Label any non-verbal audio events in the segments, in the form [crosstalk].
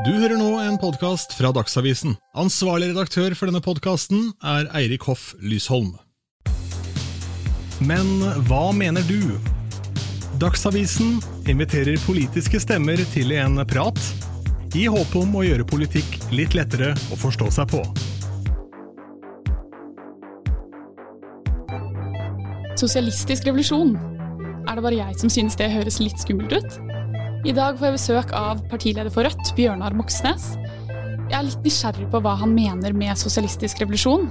Du hører nå en podkast fra Dagsavisen. Ansvarlig redaktør for denne podkasten er Eirik Hoff Lysholm. Men hva mener du? Dagsavisen inviterer politiske stemmer til en prat, i håp om å gjøre politikk litt lettere å forstå seg på. Sosialistisk revolusjon. Er det bare jeg som synes det høres litt skummelt ut? I dag får jeg besøk av partileder for Rødt, Bjørnar Moxnes. Jeg er litt nysgjerrig på hva han mener med sosialistisk revolusjon.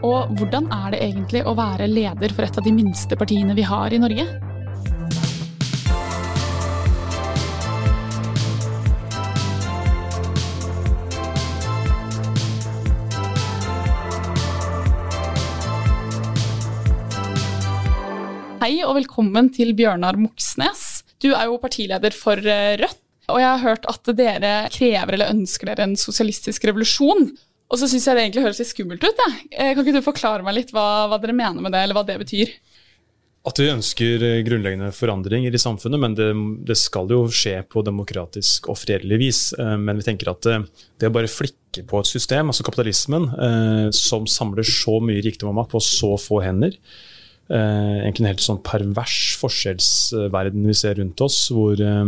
Og hvordan er det egentlig å være leder for et av de minste partiene vi har i Norge? Hei og velkommen til Bjørnar Moxnes. Du er jo partileder for eh, Rødt, og jeg har hørt at dere krever eller ønsker dere en sosialistisk revolusjon. Og så syns jeg det egentlig høres litt skummelt ut. Ja. Kan ikke du forklare meg litt hva, hva, dere mener med det, eller hva det betyr? At vi ønsker eh, grunnleggende forandringer i samfunnet, men det, det skal jo skje på demokratisk og fredelig vis. Eh, men vi tenker at det, å bare flikke på et system, altså kapitalismen, som samler så mye rikdom og makt på så få hender, Eh, egentlig en helt sånn pervers forskjellsverden vi ser rundt oss, hvor eh,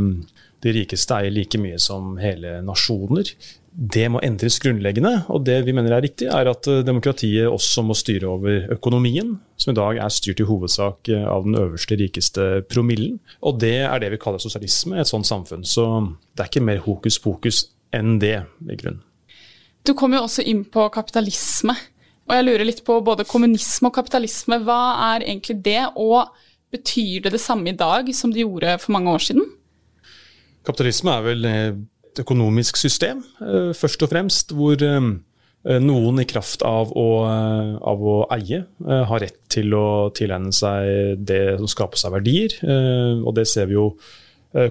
de rikeste eier like mye som hele nasjoner. Det må endres grunnleggende, og det vi mener er riktig, er at eh, demokratiet også må styre over økonomien, som i dag er styrt i hovedsak av den øverste, rikeste promillen. Og det er det vi kaller sosialisme et sånt samfunn. Så det er ikke mer hokus pokus enn det, i grunnen. Du kom jo også inn på kapitalisme. Og jeg lurer litt på både kommunisme og kapitalisme. Hva er egentlig det, og betyr det det samme i dag som det gjorde for mange år siden? Kapitalisme er vel et økonomisk system, eh, først og fremst, hvor eh, noen i kraft av å, eh, av å eie har rett til å tilegne seg det som skaper seg verdier. Og det ser vi jo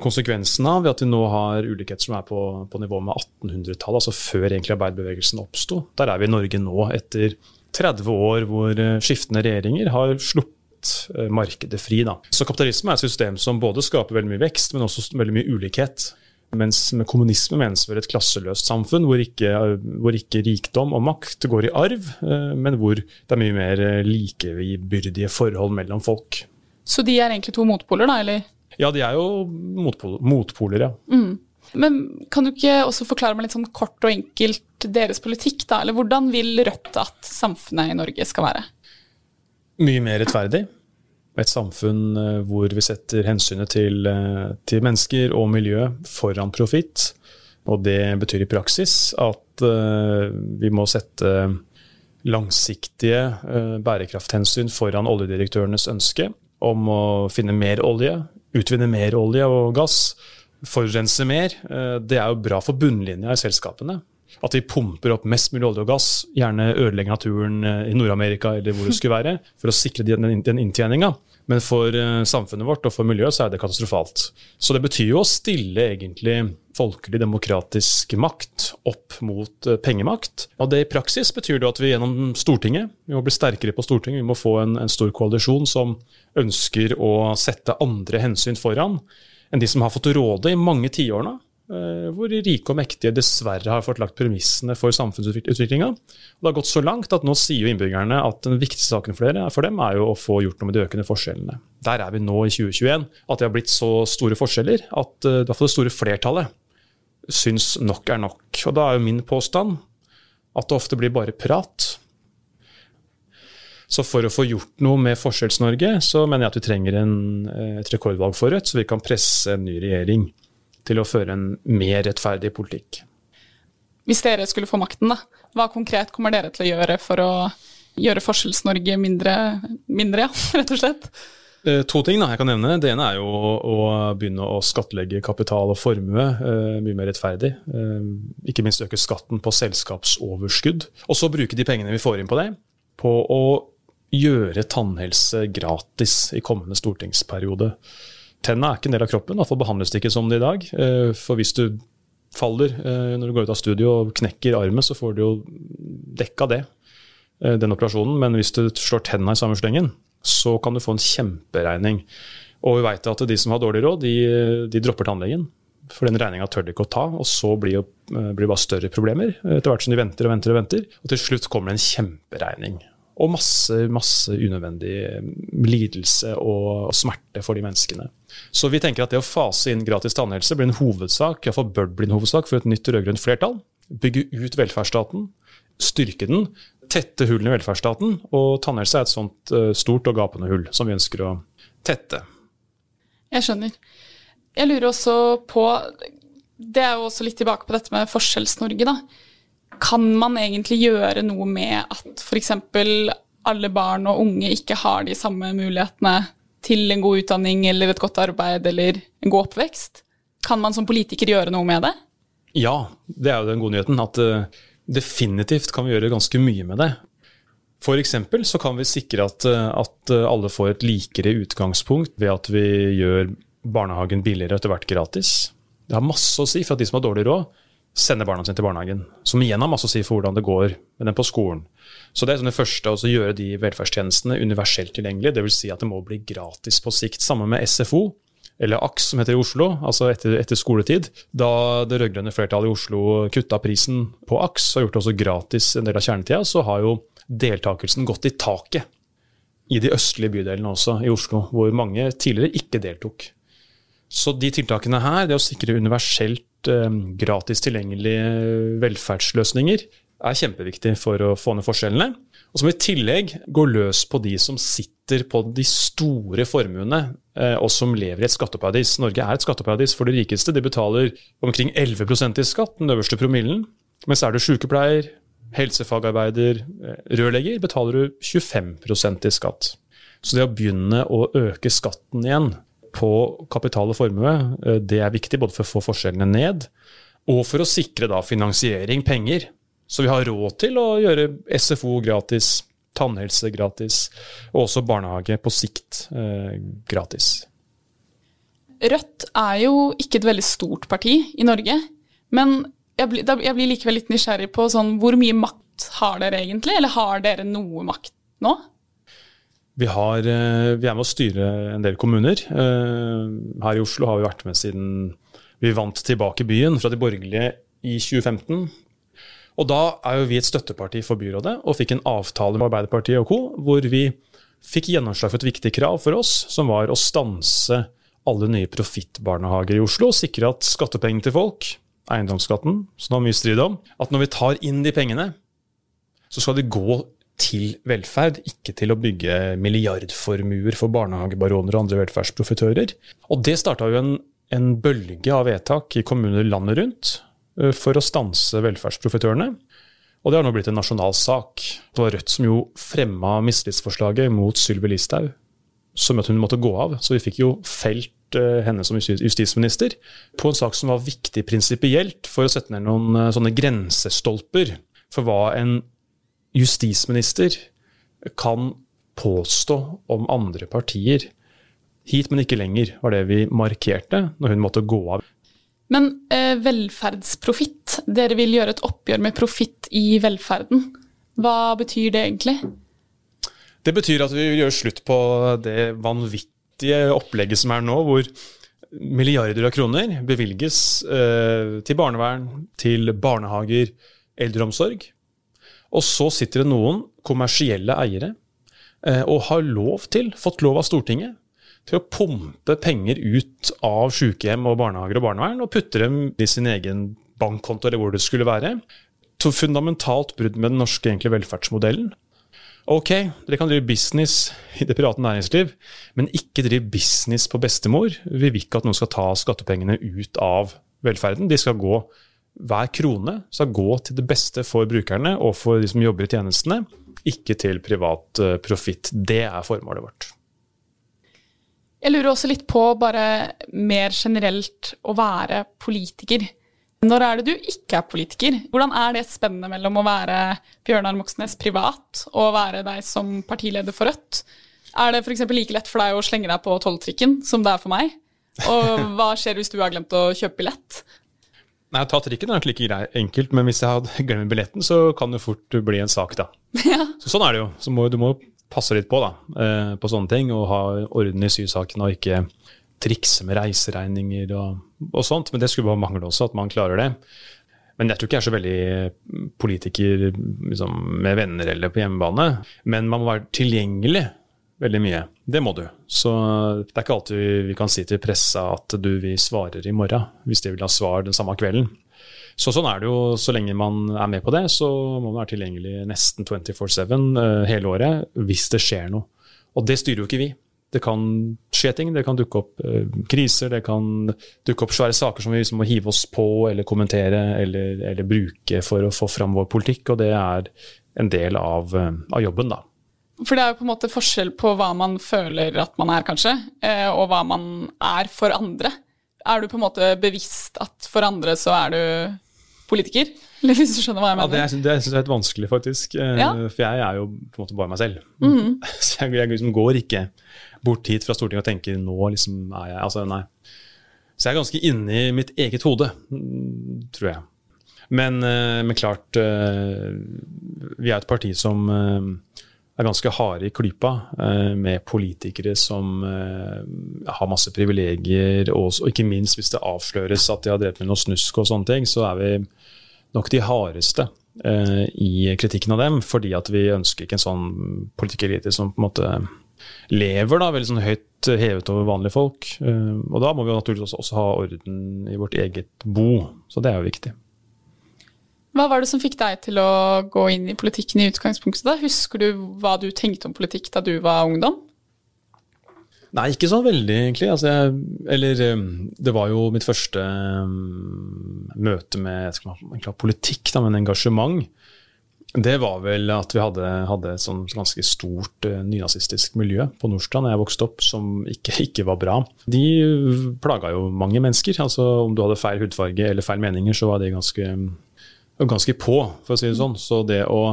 konsekvensen av ved at vi nå har ulikheter som er på, på nivå med 1800-tallet, altså før egentlig arbeiderbevegelsen oppsto. Der er vi i Norge nå etter 30 år hvor eh, skiftende regjeringer har sluppet eh, markedet fri. Da. Så kapitalisme er et system som både skaper veldig mye vekst, men også veldig mye ulikhet. Mens med kommunisme menes vel et klasseløst samfunn hvor ikke, hvor ikke, rikdom og makt går i arv, eh, men hvor det er mye mer likebyrdige forhold mellom folk. Så de er egentlig to motpoler, da, eller? Ja, de er jo motpoler, motpoler ja. Mm. Men kan du ikke også forklare meg litt sånn kort og enkelt deres politikk, da? Eller hvordan vil Rødt at samfunnet i Norge skal være? Mye mer rettferdig. Et samfunn eh, hvor vi setter hensynet til, eh, til mennesker og miljø foran profitt. Og det betyr i praksis at uh, vi må sette langsiktige uh, bærekrafthensyn foran oljedirektørenes ønske om å finne mer olje, utvinne mer olje og gass forurense mer, Uh, det er jo bra for bunnlinja i selskapene. At vi pumper opp mest mulig olje og gass, gjerne ødelegger naturen eh, i Nord-Amerika eller hvor det skulle være, for å sikre den, den inntjeninga. Men for eh, samfunnet vårt og for miljøet så er det katastrofalt. Så det betyr jo å stille egentlig folkelig demokratisk makt opp mot pengemakt. Og det i praksis betyr det at vi gjennom Stortinget vi må bli sterkere på Stortinget, vi må få en, en stor koalisjon som ønsker å sette andre hensyn foran enn de som har fått råde i mange tiår nå. Eh, hvor rike og mektige dessverre har fått lagt premissene for samfunnsutviklinga. Det har gått så langt at nå sier innbyggerne at den viktigste saken for, dem er jo å få gjort noe med de økende forskjellene. Der er vi nå i 2021. At det har blitt så store forskjeller at uh, det store flertallet syns nok er nok. Og da er jo min påstand at det ofte blir bare prat så for å få gjort noe med Forskjells-Norge, så mener jeg at vi trenger en, eh, et rekordvalg for Rødt, så vi kan presse en ny regjering til å føre en mer rettferdig politikk. Hvis dere skulle få makten, da, hva konkret kommer dere til å gjøre for å gjøre Forskjells-Norge mindre, mindre, ja, [laughs] rett og slett? Eh, to ting da, jeg kan nevne. Det ene er jo å, begynne å skattlegge kapital og formue eh, mye mer rettferdig. Eh, ikke minst øke skatten på selskapsoverskudd. Og så bruke de pengene vi får inn på det, på å gjøre tannhelse gratis i kommende stortingsperiode. Tennene er ikke en del av kroppen, iallfall behandles det ikke som det i dag. Eh, for hvis du faller eh, når du går ut av studio og knekker armen, så får du jo dekka det, eh, den operasjonen. Men hvis du slår tenna i samme slengen, så kan du få en kjemperegning. Og vi veit at de som har dårlig råd, de, de dropper tannlegen. For den regninga tør de ikke å ta, og så blir det bare større problemer etter hvert som de venter og venter og venter. Og til slutt kommer det en kjemperegning. Og masse, masse unødvendig lidelse og smerte for de menneskene. Så vi tenker at det å fase inn gratis tannhelse blir en hovedsak, iallfall bør bli en hovedsak for et nytt rød-grønt flertall. Bygge ut velferdsstaten, styrke den, tette hullene i velferdsstaten. Og tannhelse er et sånt uh, stort og gapende hull som vi ønsker å tette. Jeg skjønner. Jeg lurer også på Det er jo også litt tilbake på dette med Forskjells-Norge, da. Kan man egentlig gjøre noe med at f.eks. alle barn og unge ikke har de samme mulighetene til en god utdanning eller et godt arbeid eller en god oppvekst? Kan man som politiker gjøre noe med det? Ja, det er jo den gode nyheten. At uh, definitivt kan vi gjøre ganske mye med det. F.eks. så kan vi sikre at, eh, at, alle får et likere utgangspunkt ved at vi gjør barnehagen billigere og etter hvert gratis. Det har masse å si for at de som har dårlig råd, sender barna sine til barnehagen. Som igjen har masse å si for hvordan det går med dem på skolen. Så det er sånn det første å gjøre de velferdstjenestene universelt tilgjengelige. Dvs. Si at det må bli gratis på sikt. Sammen med SFO, eller AKS som heter i Oslo, altså etter, etter skoletid. Da det rød-grønne flertallet i Oslo kutta prisen på AKS og gjort det også gratis en del av kjernetida, så har jo deltakelsen gått i taket. I de østlige bydelene også i Oslo, hvor mange tidligere ikke deltok. Så de tiltakene her, det å sikre universelt Eh, gratis tilgjengelige velferdsløsninger er kjempeviktig for å få ned forskjellene. Og som i tillegg går løs på de som sitter på de store formuene, eh, og som lever i et skatteparadis. Norge er et skatteparadis for de rikeste. De betaler omkring 11% i skatt, den øverste promillen. Mens er du sykepleier, helsefagarbeider, eh, rørlegger, betaler du 25% i skatt. Så det å begynne å øke skatten igjen på kapital og formue, eh, det er viktig både for å få forskjellene ned, og for å sikre da finansiering, penger. Så vi har råd til å gjøre SFO gratis, tannhelse gratis, og også barnehage på sikt eh, gratis. Rødt er jo ikke et veldig stort parti i Norge, men jeg blir, jeg blir likevel litt nysgjerrig på sånn, hvor mye makt har dere egentlig, eller har dere noe makt nå? Vi, har, eh, vi, er med å styre en del kommuner. Eh, her i Oslo har vi vært med siden vi vant tilbake byen fra de borgerlige i 2015. Og da er jo vi et støtteparti for byrådet og fikk en avtale med Arbeiderpartiet og co. hvor vi fikk gjennomslag for et viktig krav for oss, som var å stanse alle nye profittbarnehager i Oslo og sikre at skattepengene til folk, eiendomsskatten, som det var mye strid om, at når vi tar inn de pengene, så skal de gå til velferd, ikke til å bygge milliardformuer for barnehagebaroner og andre velferdsprofitører. Og det starta jo en, en, bølge av vedtak i kommuner landet rundt for å stanse velferdsprofitørene. Og det har nå blitt en nasjonal sak. Det var Rødt som jo fremma mistillitsforslaget mot Sylvi Listhaug, som at hun måtte gå av. Så vi fikk jo felt eh, henne som justisminister på en sak som var viktig prinsipielt for å sette ned noen eh, sånne grensestolper for hva en justisminister kan påstå om andre partier. Hit, men ikke lenger, var det vi markerte når hun måtte gå av. Men eh, velferdsprofitt, dere vil gjøre et oppgjør med profitt i velferden. Hva betyr det egentlig? Det betyr at vi vil gjøre slutt på det vanvittige opplegget som er nå, hvor milliarder av kroner bevilges eh, til barnevern, til barnehager, eldreomsorg. Og så sitter det noen kommersielle eiere eh, og har lov til, fått lov av Stortinget, til å pumpe penger ut av sykehjem og barnehager og barnevern og putte dem i sin egen bankkonto eller hvor det skulle være. Så fundamentalt brudd med den norske egentlig, velferdsmodellen. Ok, dere kan drive business i det private næringsliv, men ikke drive business på bestemor. Vi vil ikke at noen skal ta skattepengene ut av velferden. De skal gå hver krone skal gå til det beste for brukerne og for de som jobber i tjenestene, ikke til privat uh, profitt. Det er formålet vårt. Jeg lurer også litt på bare mer generelt å være politiker. Når er det du ikke er politiker? Hvordan er det spennende mellom å være Bjørnar Moxnes privat og være deg som partileder for Rødt? Er det f.eks. like lett for deg å slenge deg på tolvtrikken som det er for meg? Og hva skjer hvis du har glemt å kjøpe billett? Nei, å Ta trikken er nok like greit, enkelt, men hvis jeg hadde glemt billetten, så kan det fort bli en sak, da. [laughs] Ja. Så sånn er det jo. Så må, du må passe litt på da, eh, på sånne ting, og ha orden i sysakene og ikke trikse med reiseregninger og, og, sånt. Men det skulle bare mangle også, at man klarer det. Men jeg tror ikke jeg er så veldig politiker liksom, med venner eller på hjemmebane. Men man må være tilgjengelig veldig mye. Det må du. Så det er ikke alltid vi kan si til pressa at du, vi svarer i morgen, hvis de vil ha svar den samme kvelden. Så sånn er det jo. Så lenge man er med på det, så må man være tilgjengelig nesten 24-7 uh, hele året hvis det skjer noe. Og det styrer jo ikke vi. Det kan skje ting, det kan dukke opp uh, kriser, det kan dukke opp svære saker som vi liksom må hive oss på eller kommentere eller, eller, bruke for å få fram vår politikk, og det er en del av, uh, av, jobben, da. For det er jo på en måte forskjell på hva man føler at man er, kanskje, uh, og hva man er for andre. Er du på en måte bevisst at for andre så er du politiker? Eller [laughs] hvis du skjønner hva jeg mener? Ja, det, det syns jeg er helt vanskelig, faktisk. Ja. For jeg er jo på en måte bare meg selv. Mm. [laughs] Så jeg, jeg liksom går ikke bort hit fra Stortinget og tenker nå liksom er jeg Altså, nei. Så jeg er ganske inne i mitt eget hode, tror jeg. Men, eh, men klart, eh, vi er et parti som eh, er ganske harde i klypa med politikere som har masse privilegier, og, ikke minst hvis det avsløres at de har drevet med noe snusk og sånne ting, så er vi nok de hardeste i kritikken av dem, fordi at vi ønsker ikke en sånn politikkelite som på en måte lever da, veldig sånn høyt hevet over vanlige folk. Eh, og da må vi naturligvis også ha orden i vårt eget bo, så det er jo viktig. Hva var det som fikk deg til å gå inn i politikken i utgangspunktet? da? Husker du hva du tenkte om politikk da du var ungdom? Nei, ikke så veldig, egentlig. Altså, jeg, eller eh, det var jo mitt første um, møte med man, politikk, da, men engasjement. Det var vel at vi hadde, hadde et sånn ganske stort uh, nynazistisk miljø på Nordstrand da jeg vokste opp, som ikke, ikke, var bra. De plaga jo mange mennesker. altså Om du hadde feil hudfarge eller feil meninger, så var det ganske, ganske på, for å si det sånn. Så det å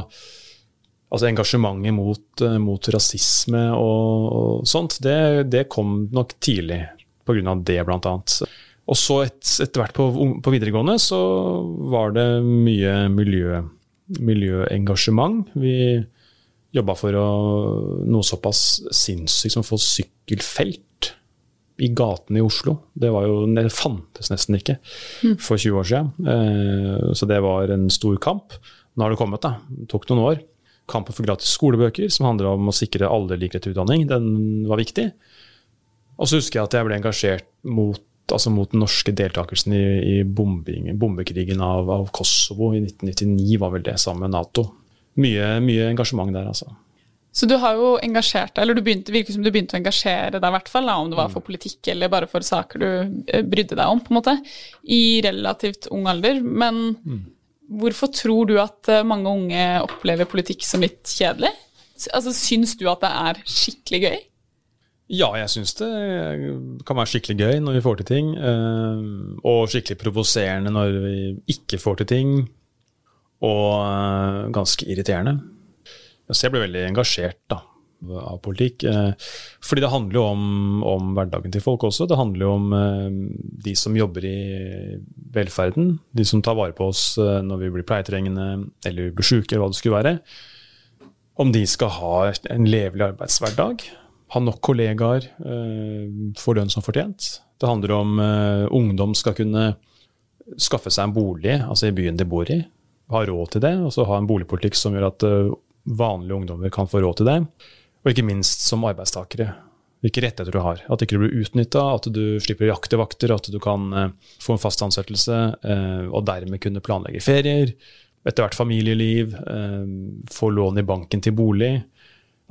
Altså engasjementet mot, uh, mot rasisme og, og sånt, det, det, kom nok tidlig pga. det, annet. Og så et, etter hvert på, på videregående så var det mye miljø miljøengasjement. Vi jobba for å, noe såpass sinnssykt som å få sykkelfelt i gatene i Oslo. Det, jo, det fantes nesten ikke mm. for 20 år siden. Eh, så det var en stor kamp. Nå har det kommet, da. Det tok noen år. Kampen for gratis skolebøker, som handler om å sikre alle lik rett til utdanning, den var viktig. Og så husker jeg at jeg ble engasjert mot altså mot den norske deltakelsen i, i bombing, bombekrigen av, av, Kosovo i 1999, var vel det, sammen med Nato. Mye, mye engasjement der, altså. Så du har jo engasjert deg, eller du begynte, virker som du begynte å engasjere deg, i hvert fall, da, om det var mm. for politikk eller bare for saker du eh, brydde deg om, på en måte, i relativt ung alder. Men mm. hvorfor tror du at eh, mange unge opplever politikk som litt kjedelig? Altså, Syns du at det er skikkelig gøy? Ja, jeg syns det kan være skikkelig gøy når vi får til ting. Eh, og skikkelig provoserende når vi ikke får til ting. Og eh, ganske irriterende. Så jeg ble veldig engasjert da, av politikk. Eh, fordi det handler jo om, om, hverdagen til folk også. Det handler jo om de som jobber i velferden. De som tar vare på oss når vi blir pleietrengende eller blir syke, eller hva det skulle være. Om de skal ha en levelig arbeidshverdag ha nok kollegaer, eh, få lønn som fortjent. Det handler om ungdom skal kunne skaffe seg en bolig, altså i byen de bor i. Ha råd til det, og så ha en boligpolitikk som gjør at vanlige ungdommer kan få råd til det. Og ikke minst som arbeidstakere. Hvilke rettigheter du har. At ikke du blir utnytta, at du slipper å jakte vakter, at du kan uh, få en fast ansettelse og dermed kunne planlegge ferier. Etter hvert familieliv, få lån i banken til bolig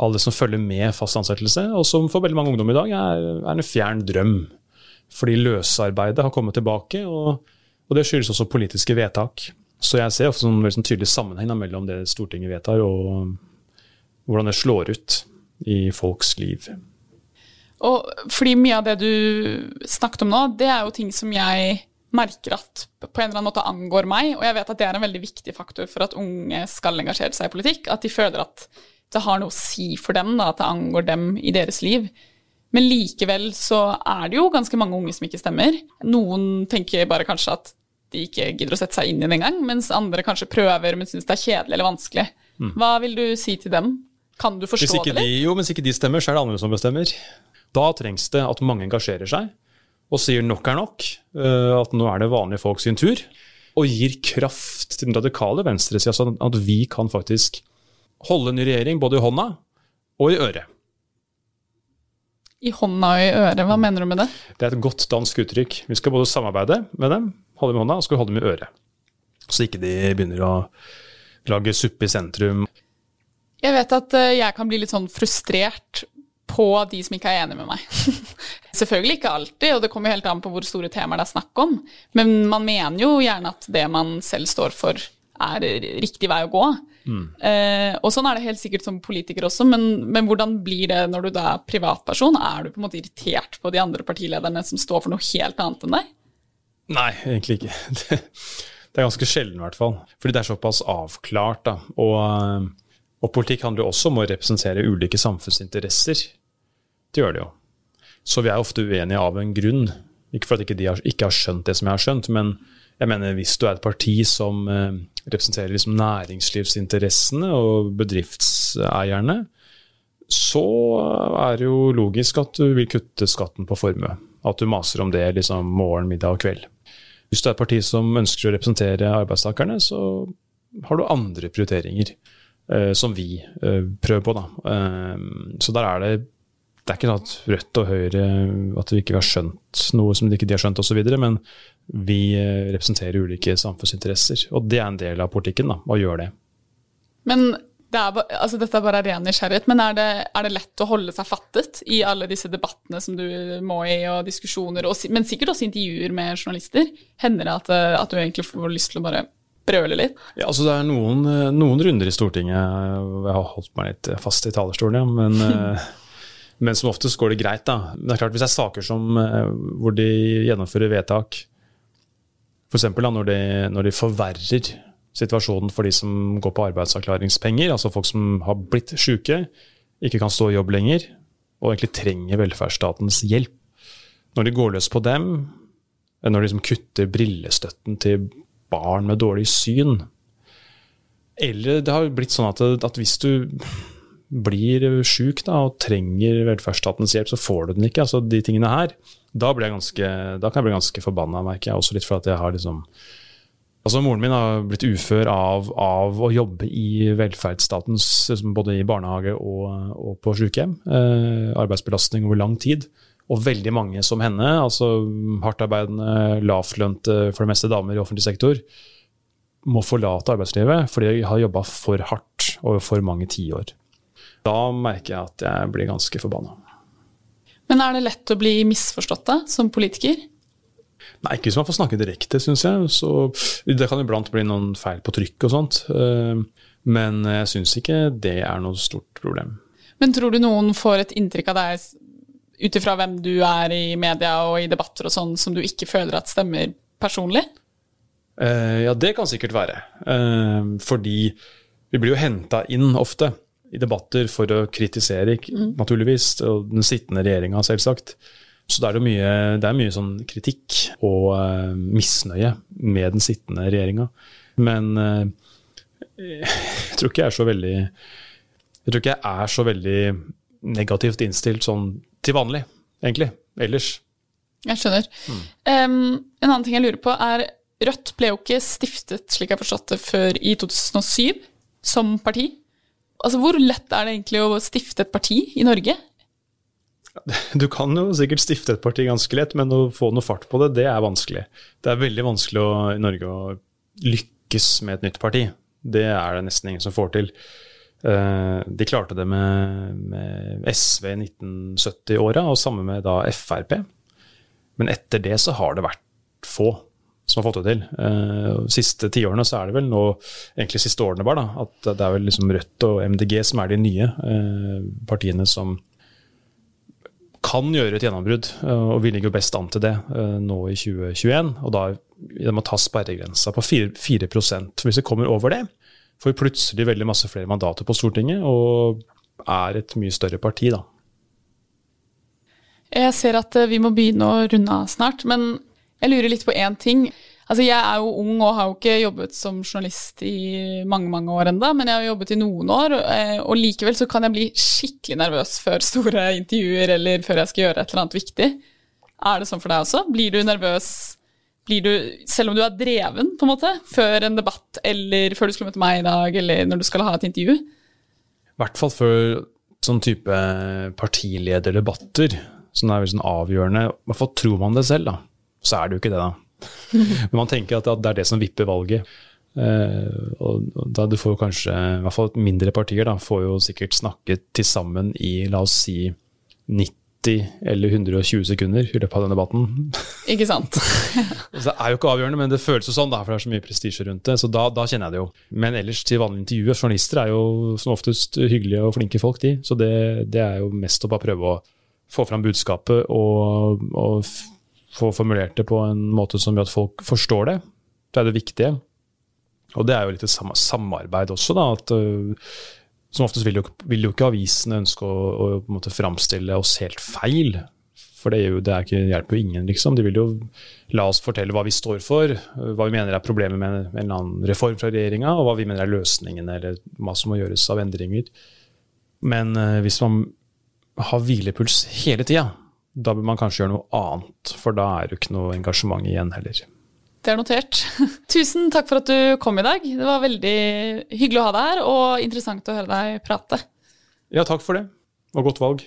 alle som følger med fast ansettelse, og som for veldig mange ungdom i dag er, er en fjern drøm. Fordi løsarbeidet har kommet tilbake, og, og det skyldes også politiske vedtak. Så jeg ser ofte en sånn tydelig sammenheng mellom det Stortinget vedtar, og hvordan det slår ut i folks liv. Og fordi mye av det du snakket om nå, det er jo ting som jeg merker at på en eller annen måte angår meg, og jeg vet at det er en veldig viktig faktor for at unge skal engasjere seg i politikk. At de føler at det har noe å si for dem, da, at det angår dem i deres liv. Men likevel så er det jo ganske mange unge som ikke stemmer. Noen tenker bare kanskje at de ikke gidder å sette seg inn i det engang, mens andre kanskje prøver, men syns det er kjedelig eller vanskelig. Mm. Hva vil du si til dem? Kan du forstå det litt? De, jo, hvis ikke de stemmer, så er det andre som bestemmer. Da trengs det at mange engasjerer seg og sier nok er nok. Eh, at nå er det vanlige folk sin tur. og gir kraft til den radikale venstresida, sånn at vi kan faktisk holde en ny regjering både i hånda og i øret. I hånda og i øret, hva mener du med det? Det er et godt dansk uttrykk. Vi skal både samarbeide med dem, holde dem i hånda, og skal holde dem i øret. Så ikke de begynner å lage suppe i sentrum. Jeg vet at eh, jeg kan bli litt sånn frustrert på de som ikke er enig med meg. [laughs] Selvfølgelig ikke alltid, og det kommer helt an på hvor store temaer det er snakk om. Men man mener jo gjerne at det man selv står for, er riktig vei å gå. Mm. Eh, og sånn er det helt sikkert som politiker også, men, men, hvordan blir det når du da er privatperson? Er du på en måte irritert på de andre partilederne som står for noe helt annet enn deg? Nei, egentlig ikke. [laughs] Det, er ganske sjelden, i hvert fall. Fordi det er såpass avklart. da, og... Og politikk handler jo også om å representere ulike samfunnsinteresser. Det gjør det jo. Så vi er ofte uenige av en grunn. Ikke for at ikke de har, ikke har skjønt det som jeg har skjønt, men jeg mener hvis du er et parti som eh, representerer liksom næringslivsinteressene og bedriftseierne, så er det jo logisk at du vil kutte skatten på formue. At du maser om det liksom morgen, middag og kveld. Hvis du er et parti som ønsker å representere arbeidstakerne, så har du andre prioriteringer. Eh, som vi eh, prøver på. Eh, så der er det det er ikke sånn at Rødt og Høyre at vi ikke har skjønt noe som de ikke har skjønt osv., men vi representerer ulike samfunnsinteresser. Og det er en del av politikken, da, å gjøre det. Men det er, altså dette er bare ren nysgjerrighet, men er det, er det, lett å holde seg fattet i alle disse debattene som du må i, og diskusjoner, og, men sikkert også intervjuer med journalister? Hender det at, at du egentlig får lyst til å bare brøle litt? Ja, altså Det er noen, noen, runder i Stortinget Jeg har holdt meg litt fast i talerstolen, ja. Men, [laughs] eh, men som oftest går det greit. da. Det er klart Hvis det er saker som, eh, hvor de gjennomfører vedtak, f.eks. når, de, når de forverrer situasjonen for de som går på arbeidsavklaringspenger, altså folk som har blitt syke, ikke kan stå i jobb lenger, og egentlig trenger velferdsstatens hjelp. Når de går løs på dem, når de liksom kutter brillestøtten til barn med dårlig syn. Eller det har blitt sånn at, at hvis du blir sjuk og trenger velferdsstatens hjelp, så får du den ikke. altså De tingene her. Da, ganske, da kan jeg bli ganske forbanna, merker jeg. Også litt for at jeg har liksom Altså Moren min har blitt ufør av, av å jobbe i velferdsstatens både i barnehage og, og på sykehjem. Eh, arbeidsbelastning over lang tid. Og veldig mange som henne, altså hardtarbeidende, lavtlønte, for det meste damer i offentlig sektor, må forlate arbeidslivet fordi de har jobba for hardt over for mange tiår. Da merker jeg at jeg blir ganske forbanna. Men er det lett å bli misforstått da, som politiker? Nei, ikke hvis man får snakke direkte, syns jeg. Så det kan iblant bli noen feil på trykk og sånt. Eh, men jeg syns ikke det er noe stort problem. Men tror du noen får et inntrykk av deg ut ifra hvem du er i media og i debatter og sånn, som du ikke føler at stemmer personlig? Uh, ja, det kan sikkert være. Uh, fordi vi blir jo henta inn ofte i debatter for å kritisere, mm. naturligvis, og den sittende regjeringa, selvsagt. Så det er, mye, det er mye sånn kritikk og uh, misnøye med den sittende regjeringa. Men jeg tror ikke jeg er så veldig Jeg tror ikke jeg er så veldig negativt innstilt sånn til vanlig, egentlig. Ellers. Jeg skjønner. Mm. Um, en annen ting jeg lurer på, er Rødt ble jo ikke stiftet, slik jeg har forstått det, før i 2007 som parti. Altså, Hvor lett er det egentlig å stifte et parti i Norge? [laughs] Du kan jo sikkert stifte et parti ganske lett, men å få noe fart på det, det er vanskelig. Det er veldig vanskelig å, i Norge å lykkes med et nytt parti. Det er det nesten ingen som får til. Eh, de klarte det med, med SV i 1970-åra, og samme med da Frp. Men etter det så har det vært få som har fått det til. De uh, siste tiårene så er det vel nå, egentlig siste årene bare, da, at det er vel liksom Rødt og MDG som er de nye uh, partiene som kan gjøre et gjennombrudd. Uh, og vi ligger jo best an til det nå i 2021. Og da det må ta sperregrensa på 4, 4 Hvis vi kommer over det, får vi plutselig veldig masse flere mandater på Stortinget og er et mye større parti, da. Jeg ser at eh, vi må begynne å runde av snart, men jeg lurer litt på én ting. Altså, jeg er jo ung og har jo ikke jobbet som journalist i mange mange år enda, men jeg har jobbet i noen år, eh, og likevel så kan jeg bli skikkelig nervøs før store intervjuer eller før jeg skal gjøre et eller annet viktig. Er det sånn for deg også? Blir du nervøs blir du, selv om du er dreven, på en måte, før en debatt, eller før du skulle møte meg i dag, eller når du skal ha et intervju? I hvert fall før sånn type partilederdebatter, som er veldig sånn avgjørende. I tror man det selv, da. Så er det jo ikke det, da. [laughs] Men man tenker at det er det som vipper valget. Uh, og da du får kanskje, i hvert fall mindre partier, da, får jo sikkert snakket til sammen i la oss si 90 eller 120 sekunder i løpet av denne debatten. [laughs] Ikke sant? [laughs] det er jo ikke avgjørende, men det føles jo sånn, da, for det er så mye prestisje rundt det. Så da, da, kjenner jeg det jo. Men ellers til vanlige intervjuer, journalister er jo som oftest hyggelige og flinke folk, de. Så det, det er jo mest å bare prøve å få fram budskapet og, og få formulert det på en måte som gjør at folk forstår det. Det er det viktige. Og det er jo litt et samarbeid også, da. at uh, Som oftest vil jo, vil jo, ikke avisene ønske å, å en framstille oss helt feil. For det, jo, det ikke, hjelper jo ingen, liksom. De vil jo la oss fortelle hva vi står for, hva vi mener er problemet med en, eller annen reform fra regjeringa, og hva vi mener er løsningene, eller hva som må gjøres av endringer. Men uh, hvis man har hvilepuls hele tida, da bør man kanskje gjøre noe annet, for da er det jo ikke noe engasjement igjen heller. Det er notert. [laughs] Tusen takk for at du kom i dag. Det var veldig hyggelig å ha deg her, og interessant å høre deg prate. Ja, takk for det. Og godt valg.